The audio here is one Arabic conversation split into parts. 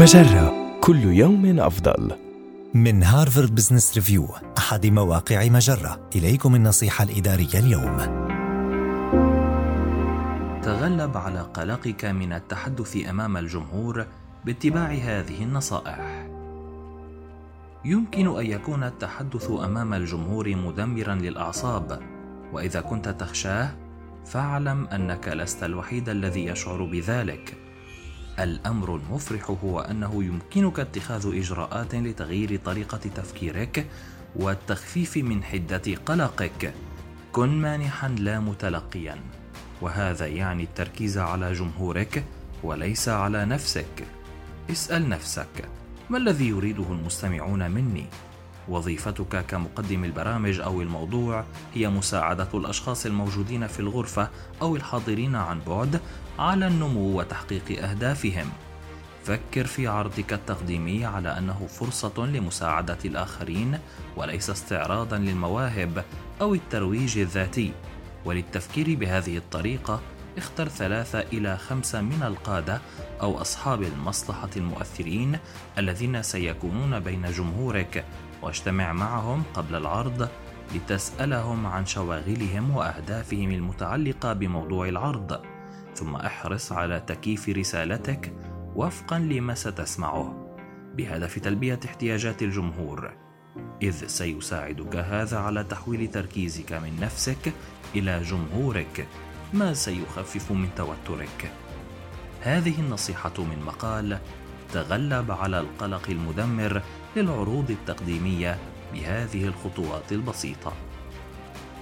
مجرة. كل يوم أفضل. من Harvard Business Review أحد مواقع مجرة. إليكم النصيحة الإدارية اليوم. تغلب على قلقك من التحدث أمام الجمهور باتباع هذه النصائح. يمكن أن يكون التحدث أمام الجمهور مدمرا للأعصاب وإذا كنت تخشاه فاعلم أنك لست الوحيد الذي يشعر بذلك. الأمر المفرح هو أنه يمكنك اتخاذ إجراءات لتغيير طريقة تفكيرك والتخفيف من حدة قلقك. كن مانحا لا متلقيا وهذا يعني التركيز على جمهورك وليس على نفسك. اسأل نفسك ما الذي يريده المستمعون مني؟ وظيفتك كمقدم البرامج أو الموضوع هي مساعدة الأشخاص الموجودين في الغرفة أو الحاضرين عن بعد على النمو وتحقيق أهدافهم. فكر في عرضك التقديمي على أنه فرصة لمساعدة الآخرين وليس استعراضا للمواهب أو الترويج الذاتي. وللتفكير بهذه الطريقة اختر ثلاثة إلى خمسة من القادة أو أصحاب المصلحة المؤثرين الذين سيكونون بين جمهورك. واجتمع معهم قبل العرض لتسألهم عن شواغلهم وأهدافهم المتعلقة بموضوع العرض. ثم أحرص على تكييف رسالتك وفقا لما ستسمعه. بهدف تلبية احتياجات الجمهور. إذ سيساعدك هذا على تحويل تركيزك من نفسك إلى جمهورك. ما سيخفف من توترك؟ هذه النصيحة من مقال تغلب على القلق المدمر للعروض التقديمية بهذه الخطوات البسيطة.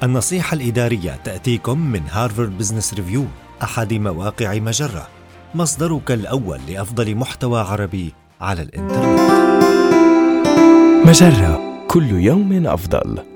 النصيحة الإدارية تأتيكم من Harvard Business Review أحد مواقع مجرة، مصدرك الأول لأفضل محتوى عربي على الإنترنت. مجرة كل يوم أفضل.